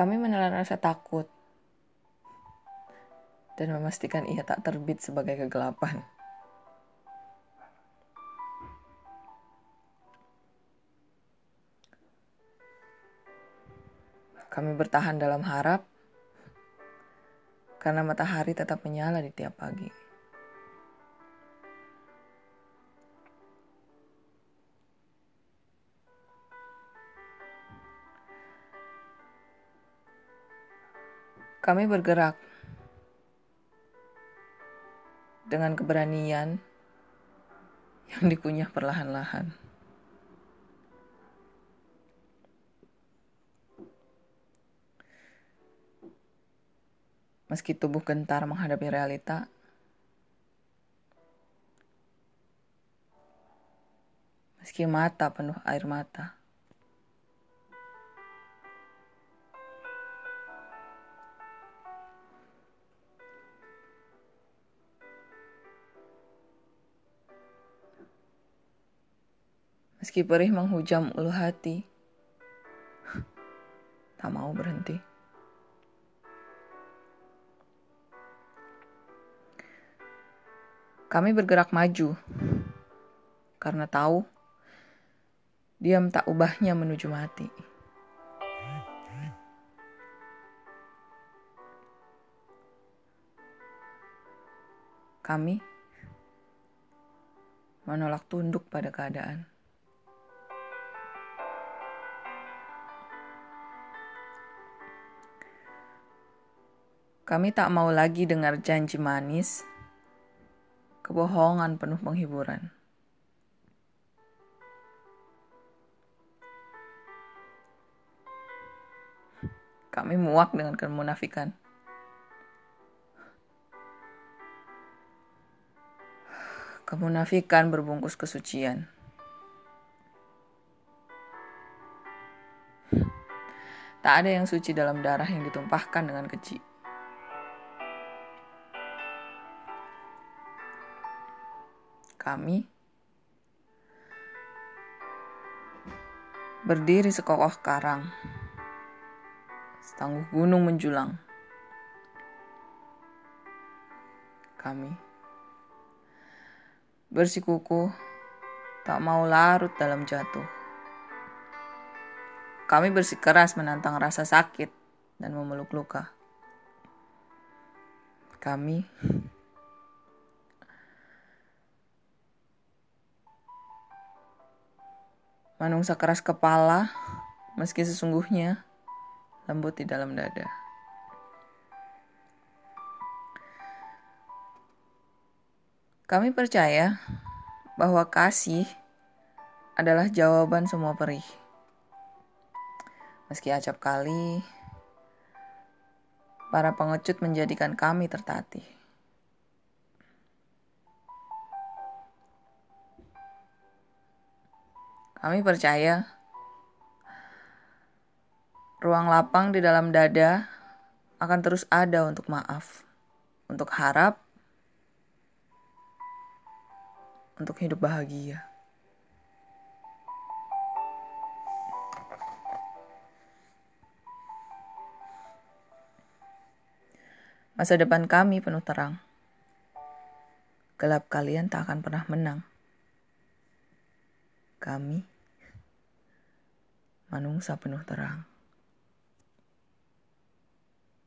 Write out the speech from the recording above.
Kami menelan rasa takut dan memastikan ia tak terbit sebagai kegelapan. Kami bertahan dalam harap karena matahari tetap menyala di tiap pagi. Kami bergerak dengan keberanian yang dikunyah perlahan-lahan. Meski tubuh gentar menghadapi realita, meski mata penuh air mata. Meski perih menghujam ulu hati, tak mau berhenti. Kami bergerak maju karena tahu diam tak ubahnya menuju mati. Kami menolak tunduk pada keadaan. Kami tak mau lagi dengar janji manis kebohongan penuh penghiburan. Kami muak dengan kemunafikan. Kemunafikan berbungkus kesucian. Tak ada yang suci dalam darah yang ditumpahkan dengan keji. Kami berdiri sekokoh karang, setangguh gunung menjulang. Kami bersikukuh, tak mau larut dalam jatuh. Kami bersikeras menantang rasa sakit dan memeluk luka. Kami Manungsa keras kepala, meski sesungguhnya lembut di dalam dada. Kami percaya bahwa kasih adalah jawaban semua perih. Meski acap kali, para pengecut menjadikan kami tertatih. Kami percaya ruang lapang di dalam dada akan terus ada untuk maaf, untuk harap, untuk hidup bahagia. Masa depan kami penuh terang. Gelap kalian tak akan pernah menang kami manungsa penuh terang.